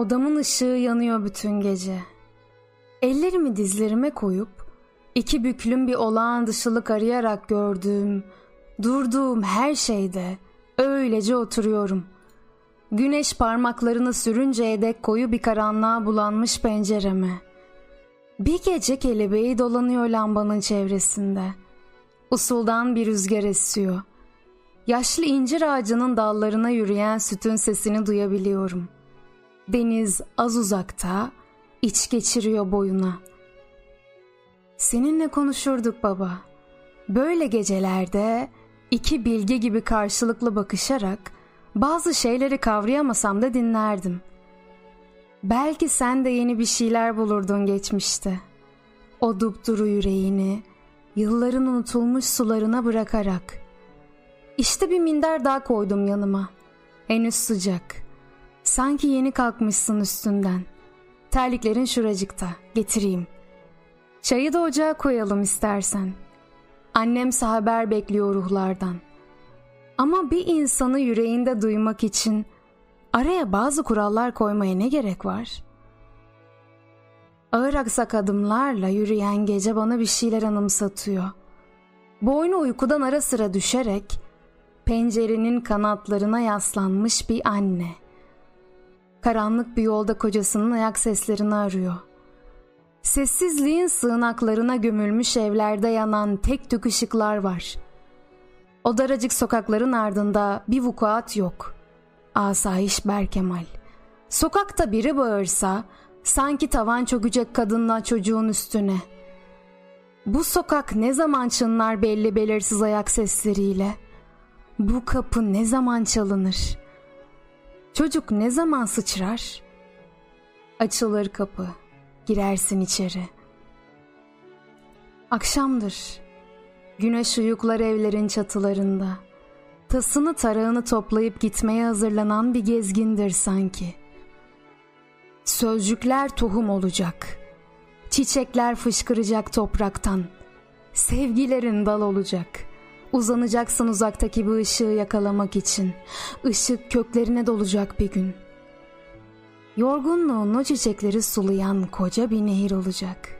Odamın ışığı yanıyor bütün gece. Ellerimi dizlerime koyup iki büklüm bir olağan dışılık arayarak gördüğüm, durduğum her şeyde öylece oturuyorum. Güneş parmaklarını sürünceye dek koyu bir karanlığa bulanmış pencereme. Bir gece kelebeği dolanıyor lambanın çevresinde. Usuldan bir rüzgar esiyor. Yaşlı incir ağacının dallarına yürüyen sütün sesini duyabiliyorum. Deniz az uzakta, iç geçiriyor boyuna. Seninle konuşurduk baba. Böyle gecelerde iki bilge gibi karşılıklı bakışarak bazı şeyleri kavrayamasam da dinlerdim. Belki sen de yeni bir şeyler bulurdun geçmişte. O dupduru yüreğini yılların unutulmuş sularına bırakarak. İşte bir minder daha koydum yanıma. Henüz sıcak. Sanki yeni kalkmışsın üstünden. Terliklerin şuracıkta. Getireyim. Çayı da ocağa koyalım istersen. Annemse haber bekliyor ruhlardan. Ama bir insanı yüreğinde duymak için araya bazı kurallar koymaya ne gerek var? Ağır aksak adımlarla yürüyen gece bana bir şeyler anımsatıyor. Boynu uykudan ara sıra düşerek pencerenin kanatlarına yaslanmış bir anne. Karanlık bir yolda kocasının ayak seslerini arıyor. Sessizliğin sığınaklarına gömülmüş evlerde yanan tek tük ışıklar var. O daracık sokakların ardında bir vukuat yok. Asayiş Berkemal. Sokakta biri bağırsa sanki tavan çökecek kadınla çocuğun üstüne. Bu sokak ne zaman çınlar belli belirsiz ayak sesleriyle? Bu kapı ne zaman çalınır? Çocuk ne zaman sıçrar? Açılır kapı, girersin içeri. Akşamdır. Güneş uyuklar evlerin çatılarında. Tasını tarağını toplayıp gitmeye hazırlanan bir gezgindir sanki. Sözcükler tohum olacak. Çiçekler fışkıracak topraktan. Sevgilerin dal olacak.'' Uzanacaksın uzaktaki bir ışığı yakalamak için. Işık köklerine dolacak bir gün. Yorgunluğun o çiçekleri sulayan koca bir nehir olacak.''